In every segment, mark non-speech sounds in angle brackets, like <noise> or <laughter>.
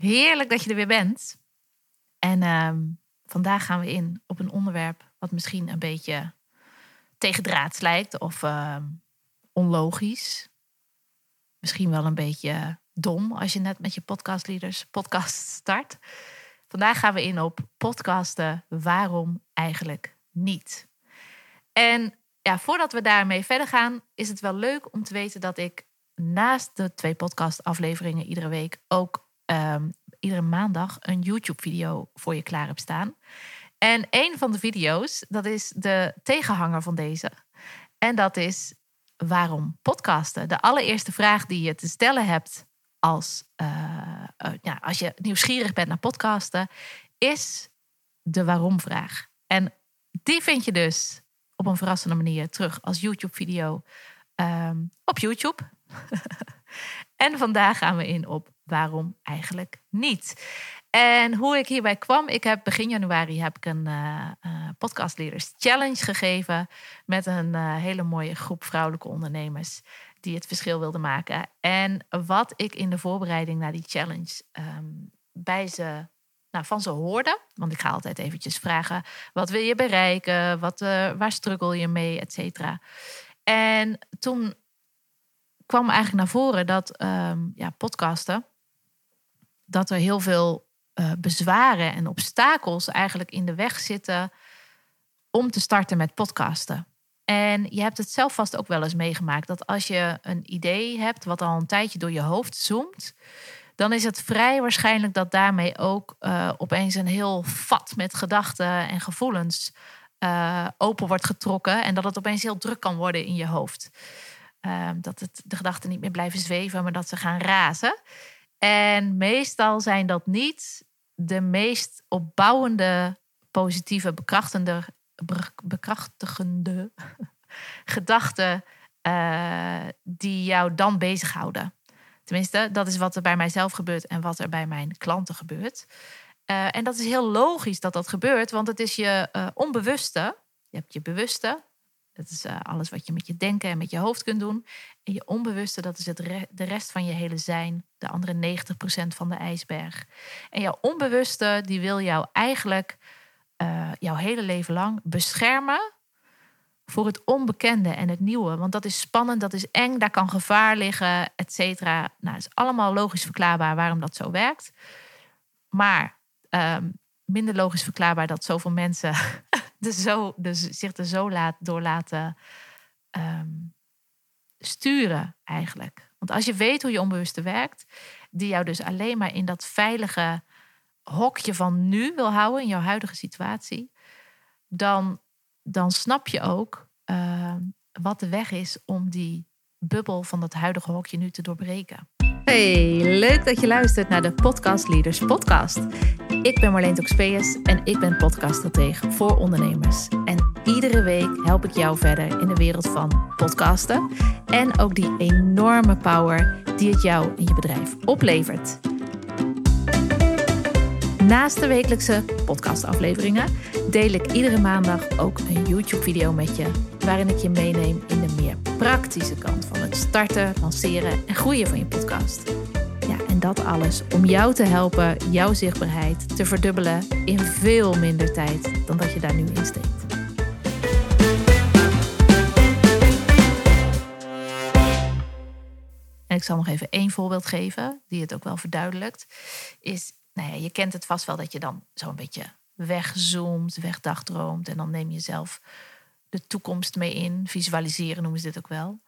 Heerlijk dat je er weer bent. En ehm, vandaag gaan we in op een onderwerp wat misschien een beetje tegendraads lijkt of ehm, onlogisch. Misschien wel een beetje dom als je net met je podcastleaders podcast start. Vandaag gaan we in op podcasten waarom eigenlijk niet. En ja, voordat we daarmee verder gaan, is het wel leuk om te weten dat ik naast de twee podcastafleveringen iedere week ook um, iedere maandag een YouTube-video voor je klaar heb staan. En een van de video's, dat is de tegenhanger van deze. En dat is waarom podcasten? De allereerste vraag die je te stellen hebt als, uh, ja, als je nieuwsgierig bent naar podcasten, is de waarom-vraag. En die vind je dus op een verrassende manier terug als YouTube-video um, op YouTube. <laughs> en vandaag gaan we in op waarom eigenlijk niet. En hoe ik hierbij kwam, ik heb begin januari heb ik een uh, uh, podcast leaders challenge gegeven met een uh, hele mooie groep vrouwelijke ondernemers die het verschil wilden maken. En wat ik in de voorbereiding naar die challenge um, bij ze, nou, van ze hoorde, want ik ga altijd eventjes vragen, wat wil je bereiken, wat, waar struggle je mee, et cetera. En toen kwam eigenlijk naar voren dat um, ja, podcasten, dat er heel veel uh, bezwaren en obstakels eigenlijk in de weg zitten om te starten met podcasten. En je hebt het zelf vast ook wel eens meegemaakt dat als je een idee hebt wat al een tijdje door je hoofd zoomt, dan is het vrij waarschijnlijk dat daarmee ook uh, opeens een heel vat met gedachten en gevoelens uh, open wordt getrokken en dat het opeens heel druk kan worden in je hoofd. Uh, dat het, de gedachten niet meer blijven zweven, maar dat ze gaan razen. En meestal zijn dat niet de meest opbouwende, positieve, bekrachtende, bekrachtigende <laughs> gedachten uh, die jou dan bezighouden. Tenminste, dat is wat er bij mijzelf gebeurt en wat er bij mijn klanten gebeurt. Uh, en dat is heel logisch dat dat gebeurt, want het is je uh, onbewuste. Je hebt je bewuste, dat is uh, alles wat je met je denken en met je hoofd kunt doen. En je onbewuste, dat is het de rest van je hele zijn. De andere 90% van de ijsberg. En jouw onbewuste, die wil jou eigenlijk uh, jouw hele leven lang beschermen voor het onbekende en het nieuwe. Want dat is spannend, dat is eng, daar kan gevaar liggen, et cetera. Nou, het is allemaal logisch verklaarbaar waarom dat zo werkt. Maar um, minder logisch verklaarbaar dat zoveel mensen <laughs> dus zo, dus zich er zo laat, door laten um, sturen eigenlijk. Want als je weet hoe je onbewuste werkt, die jou dus alleen maar in dat veilige hokje van nu wil houden, in jouw huidige situatie, dan, dan snap je ook uh, wat de weg is om die bubbel van dat huidige hokje nu te doorbreken. Hey, leuk dat je luistert naar de Podcast Leaders Podcast. Ik ben Marleen Toxpeus en ik ben podcaststratege voor ondernemers. En iedere week help ik jou verder in de wereld van podcasten en ook die enorme power die het jou en je bedrijf oplevert. Naast de wekelijkse podcastafleveringen deel ik iedere maandag ook een YouTube-video met je, waarin ik je meeneem in de meer praktische kant van het starten, lanceren en groeien van je podcast. Ja, en dat alles om jou te helpen jouw zichtbaarheid te verdubbelen in veel minder tijd dan dat je daar nu in steekt. En ik zal nog even één voorbeeld geven, die het ook wel verduidelijkt. Is, nou ja, je kent het vast wel dat je dan zo'n beetje wegzoomt, wegdagdroomt. En dan neem je zelf de toekomst mee in. Visualiseren noemen ze dit ook wel.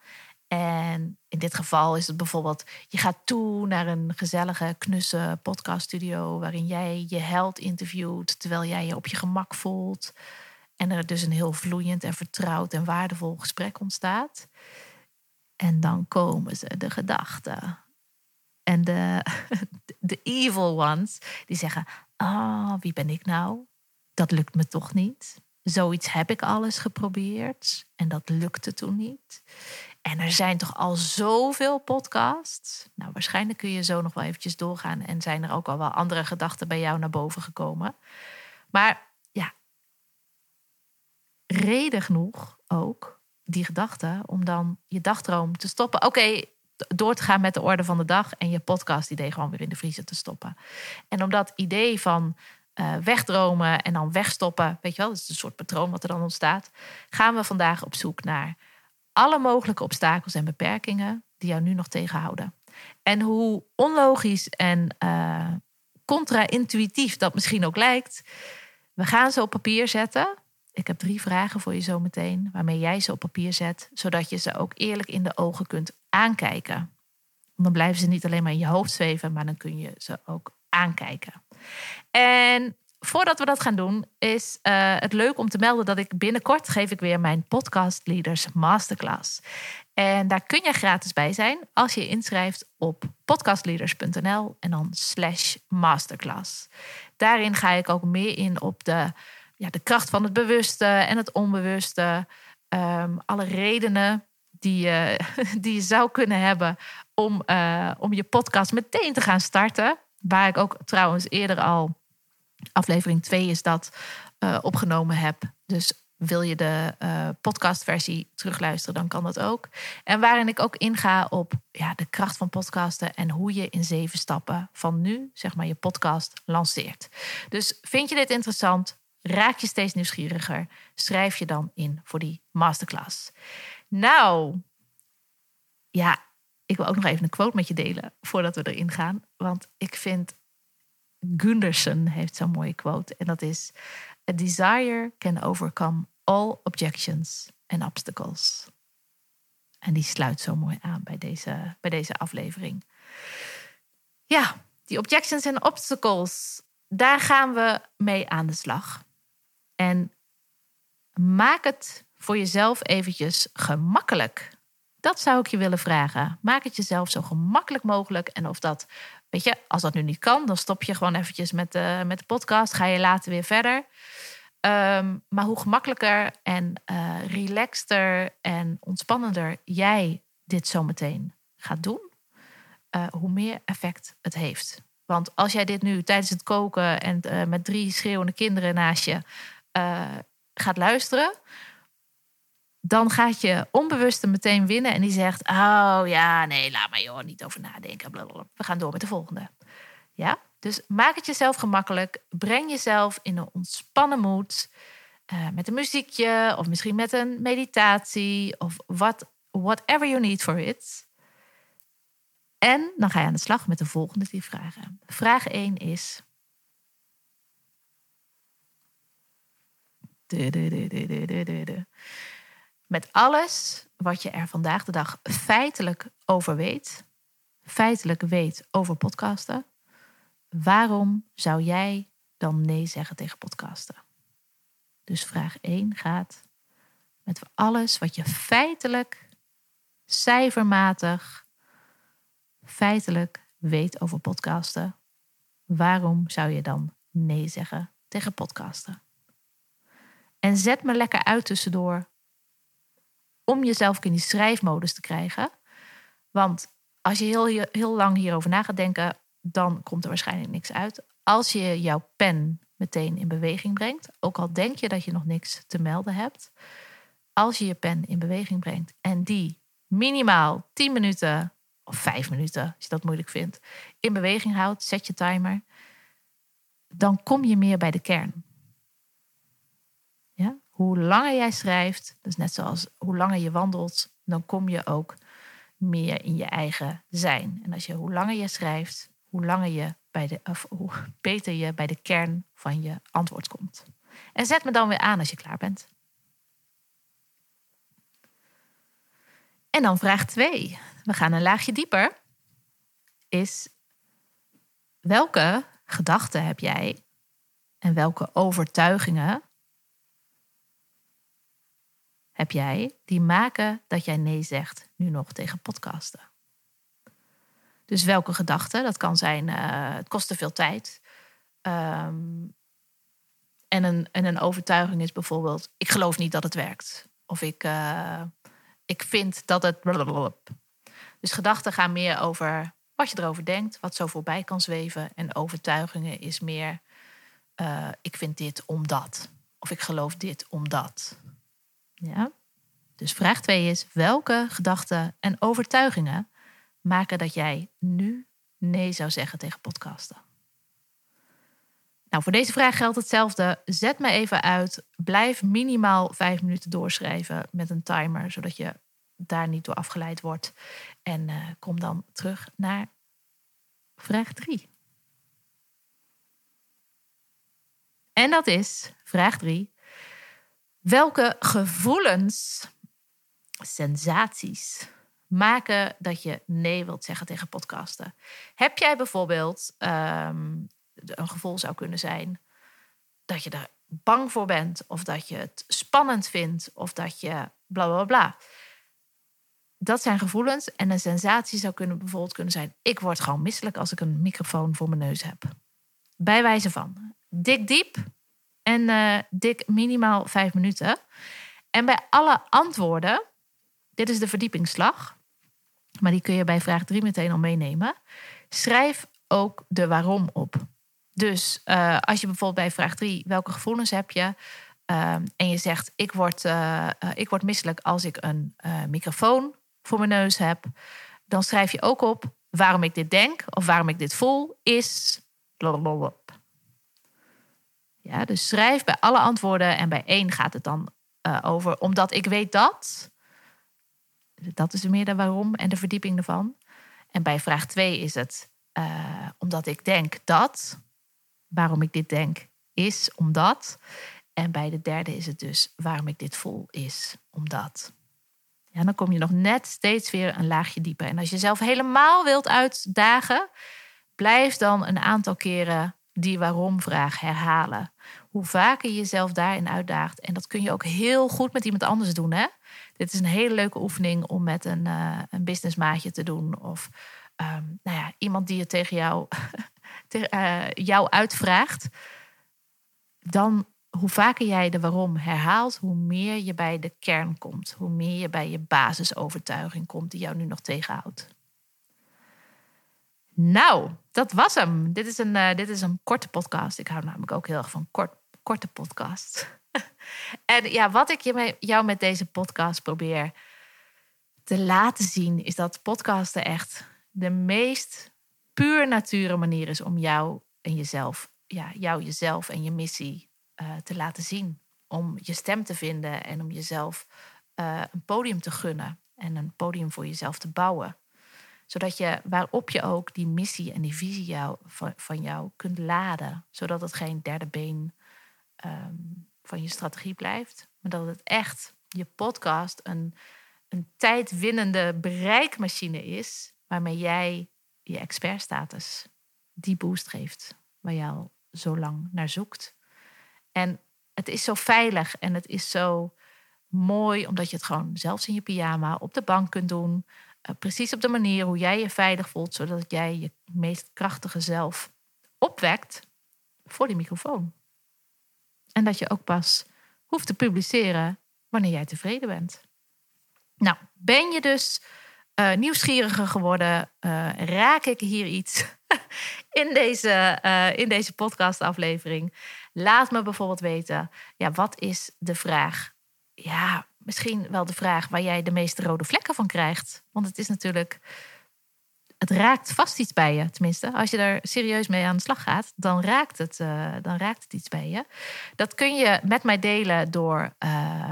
En in dit geval is het bijvoorbeeld, je gaat toe naar een gezellige, knusse podcaststudio waarin jij je held interviewt terwijl jij je op je gemak voelt. En er dus een heel vloeiend en vertrouwd en waardevol gesprek ontstaat. En dan komen ze, de gedachten. En de, <laughs> de evil ones, die zeggen: Ah, oh, wie ben ik nou? Dat lukt me toch niet. Zoiets heb ik alles geprobeerd en dat lukte toen niet. En er zijn toch al zoveel podcasts. Nou, waarschijnlijk kun je zo nog wel eventjes doorgaan en zijn er ook al wel andere gedachten bij jou naar boven gekomen. Maar ja, reden genoeg ook die gedachte om dan je dagdroom te stoppen. Oké, door te gaan met de orde van de dag en je podcast idee gewoon weer in de vriezer te stoppen. En om dat idee van uh, wegdromen en dan wegstoppen, weet je wel, dat is een soort patroon wat er dan ontstaat, gaan we vandaag op zoek naar alle mogelijke obstakels en beperkingen die jou nu nog tegenhouden. En hoe onlogisch en uh, contra-intuïtief dat misschien ook lijkt, we gaan ze op papier zetten. Ik heb drie vragen voor je zometeen, waarmee jij ze op papier zet, zodat je ze ook eerlijk in de ogen kunt aankijken. Dan blijven ze niet alleen maar in je hoofd zweven, maar dan kun je ze ook aankijken. En voordat we dat gaan doen, is uh, het leuk om te melden dat ik binnenkort geef ik weer mijn Podcast Leaders Masterclass. En daar kun je gratis bij zijn als je inschrijft op podcastleaders.nl en dan slash masterclass. Daarin ga ik ook meer in op de, ja, de kracht van het bewuste en het onbewuste. Um, alle redenen die je, <laughs> die je zou kunnen hebben om, uh, om je podcast meteen te gaan starten. Waar ik ook trouwens eerder al, aflevering 2 is dat, uh, opgenomen heb. Dus wil je de uh, podcastversie terugluisteren, dan kan dat ook. En waarin ik ook inga op ja, de kracht van podcasten en hoe je in zeven stappen van nu, zeg maar, je podcast lanceert. Dus vind je dit interessant? Raak je steeds nieuwsgieriger? Schrijf je dan in voor die masterclass. Nou, ja, ik wil ook nog even een quote met je delen voordat we erin gaan. Want ik vind Gunderson heeft zo'n mooie quote. En dat is: A desire can overcome all objections and obstacles. En die sluit zo mooi aan bij deze, bij deze aflevering. Ja, die objections en obstacles, daar gaan we mee aan de slag. En maak het voor jezelf eventjes gemakkelijk. Dat zou ik je willen vragen. Maak het jezelf zo gemakkelijk mogelijk. En of dat, weet je, als dat nu niet kan, dan stop je gewoon eventjes met de, met de podcast. Ga je later weer verder. Um, maar hoe gemakkelijker en uh, relaxter en ontspannender jij dit zometeen gaat doen, uh, hoe meer effect het heeft. Want als jij dit nu tijdens het koken en met drie schreeuwende kinderen naast je gaat luisteren, dan gaat je onbewuste meteen winnen en die zegt: Oh ja, nee, laat maar joh, niet over nadenken. We gaan door met de volgende. Ja? Dus maak het jezelf gemakkelijk. Breng jezelf in een ontspannen moed. Uh, met een muziekje of misschien met een meditatie of what, whatever you need for it. En dan ga je aan de slag met de volgende drie vragen. Vraag 1 is. Met alles wat je er vandaag de dag feitelijk over weet, feitelijk weet over podcasten, Waarom zou jij dan nee zeggen tegen podcasten? Dus vraag 1 gaat met alles wat je feitelijk, cijfermatig, feitelijk weet over podcasten. Waarom zou je dan nee zeggen tegen podcasten? En zet me lekker uit tussendoor om jezelf in die schrijfmodus te krijgen. Want als je heel, heel lang hierover na gaat denken, dan komt er waarschijnlijk niks uit. Als je jouw pen meteen in beweging brengt, ook al denk je dat je nog niks te melden hebt, als je je pen in beweging brengt en die minimaal 10 minuten of 5 minuten, als je dat moeilijk vindt, in beweging houdt, zet je timer, dan kom je meer bij de kern. Hoe langer jij schrijft, dus net zoals hoe langer je wandelt, dan kom je ook meer in je eigen zijn. En als je hoe langer je schrijft, hoe langer je bij de, of hoe beter je bij de kern van je antwoord komt. En zet me dan weer aan als je klaar bent. En dan vraag 2. We gaan een laagje dieper. Is welke gedachten heb jij en welke overtuigingen heb jij die maken dat jij nee zegt nu nog tegen podcasten? Dus welke gedachte? Dat kan zijn, uh, het kost te veel tijd. Um, en, een, en een overtuiging is bijvoorbeeld, ik geloof niet dat het werkt. Of ik, uh, ik vind dat het... Dus gedachten gaan meer over wat je erover denkt, wat zo voorbij kan zweven. En overtuigingen is meer, uh, ik vind dit omdat. Of ik geloof dit omdat. Ja? Dus vraag 2 is, welke gedachten en overtuigingen maken dat jij nu nee zou zeggen tegen podcasten? Nou, voor deze vraag geldt hetzelfde. Zet me even uit. Blijf minimaal vijf minuten doorschrijven met een timer, zodat je daar niet door afgeleid wordt. En uh, kom dan terug naar vraag 3. En dat is vraag 3. Welke gevoelens, sensaties maken dat je nee wilt zeggen tegen podcasten? Heb jij bijvoorbeeld um, een gevoel zou kunnen zijn dat je er bang voor bent, of dat je het spannend vindt, of dat je bla bla bla. Dat zijn gevoelens en een sensatie zou kunnen bijvoorbeeld kunnen zijn: ik word gewoon misselijk als ik een microfoon voor mijn neus heb. Bij wijze van dik diep en uh, dik minimaal vijf minuten. En bij alle antwoorden, dit is de verdiepingsslag, maar die kun je bij vraag 3 meteen al meenemen. Schrijf ook de waarom op. Dus uh, als je bijvoorbeeld bij vraag 3, welke gevoelens heb je? Uh, en je zegt, ik word, uh, ik word misselijk als ik een microfoon voor mijn neus heb. Dan schrijf je ook op waarom ik dit denk of waarom ik dit voel is. Ja, dus schrijf bij alle antwoorden en bij één gaat het dan over omdat ik weet dat. Dat is meer de waarom en de verdieping ervan. En bij vraag 2 is het omdat ik denk dat waarom ik dit denk is omdat. En bij de derde is het dus waarom ik dit voel is omdat. Ja, dan kom je nog net steeds weer een laagje dieper. En als je zelf helemaal wilt uitdagen, blijf dan een aantal keren die waarom-vraag herhalen. Hoe vaker je jezelf daarin uitdaagt. En dat kun je ook heel goed met iemand anders doen. Hè? Dit is een hele leuke oefening om met een, uh, een businessmaatje te doen. Of um, nou ja, iemand die je tegen jou <laughs> uh, jou uitvraagt, dan hoe vaker jij de waarom herhaalt, hoe meer je bij de kern komt. Hoe meer je bij je basisovertuiging komt die jou nu nog tegenhoudt. Nou, dat was hem. Dit is een, uh, dit is een korte podcast. Ik hou namelijk ook heel erg van kort, korte podcasts. <laughs> en ja, wat ik je jou met deze podcast probeer te laten zien, is dat podcasten echt de meest puur nature manier is om jou en jezelf, ja, jou, jezelf en je missie uh, te laten zien. Om je stem te vinden en om jezelf uh, een podium te gunnen en een podium voor jezelf te bouwen. Zodat je waarop je ook die missie en die visie jou, van, jou kunt laden. Zodat het geen derde been um, van je strategie blijft. Maar dat het echt je podcast een, een tijdwinnende bereikmachine is. Waarmee jij je expertstatus die boost geeft waar al zo lang naar zoekt. En het is zo veilig en het is zo mooi omdat je het gewoon zelfs in je pyjama op de bank kunt doen. Uh, precies op de manier hoe jij je veilig voelt, zodat jij je meest krachtige zelf opwekt voor die microfoon. En dat je ook pas hoeft te publiceren wanneer jij tevreden bent. Nou, ben je dus uh, nieuwsgieriger geworden? Uh, raak ik hier iets <laughs> in deze, uh, in deze podcastaflevering? Laat me bijvoorbeeld weten, ja, wat is de vraag? Ja, misschien wel de vraag waar jij de meeste rode vlekken van krijgt. Want het is natuurlijk, het raakt vast iets bij je. Tenminste, als je er serieus mee aan de slag gaat, dan raakt het, dan raakt het iets bij je. Dat kun je met mij delen door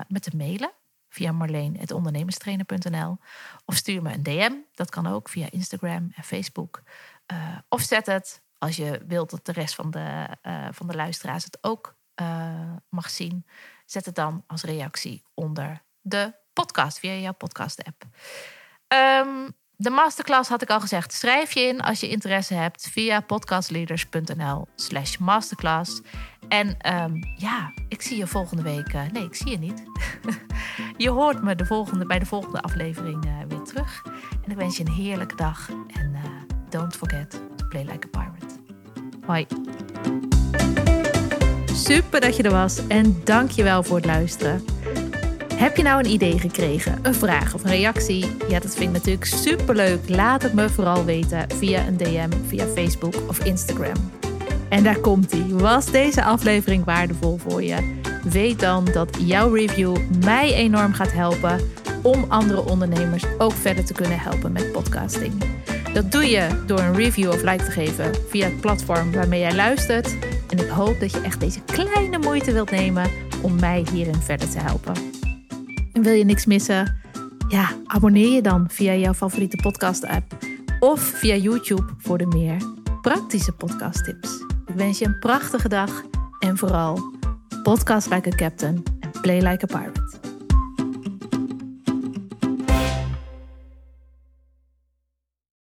met te mailen via marleen.ondernemerstrainer.nl. Of stuur me een DM, dat kan ook via Instagram en Facebook. Uh, of zet het, als je wilt dat de rest van de, uh, van de luisteraars het ook uh, mag zien, zet het dan als reactie onder de podcast, via jouw podcast-app. Um, de masterclass had ik al gezegd. Schrijf je in als je interesse hebt via podcastleaders.nl slash masterclass. En um, ja, ik zie je volgende week. Uh, nee, ik zie je niet. <laughs> je hoort me de volgende, bij de volgende aflevering uh, weer terug. En ik wens je een heerlijke dag. En uh, don't forget to play like a pirate. Hoi. Super dat je er was en dank je wel voor het luisteren. Heb je nou een idee gekregen, een vraag of een reactie? Ja, dat vind ik natuurlijk superleuk. Laat het me vooral weten via een DM, via Facebook of Instagram. En daar komt ie. Was deze aflevering waardevol voor je? Weet dan dat jouw review mij enorm gaat helpen om andere ondernemers ook verder te kunnen helpen met podcasting. Dat doe je door een review of like te geven via het platform waarmee jij luistert. En ik hoop dat je echt deze kleine moeite wilt nemen om mij hierin verder te helpen. En wil je niks missen? Ja, abonneer je dan via jouw favoriete podcast-app of via YouTube voor de meer praktische podcasttips. Ik wens je een prachtige dag en vooral podcast like a captain and play like a pirate.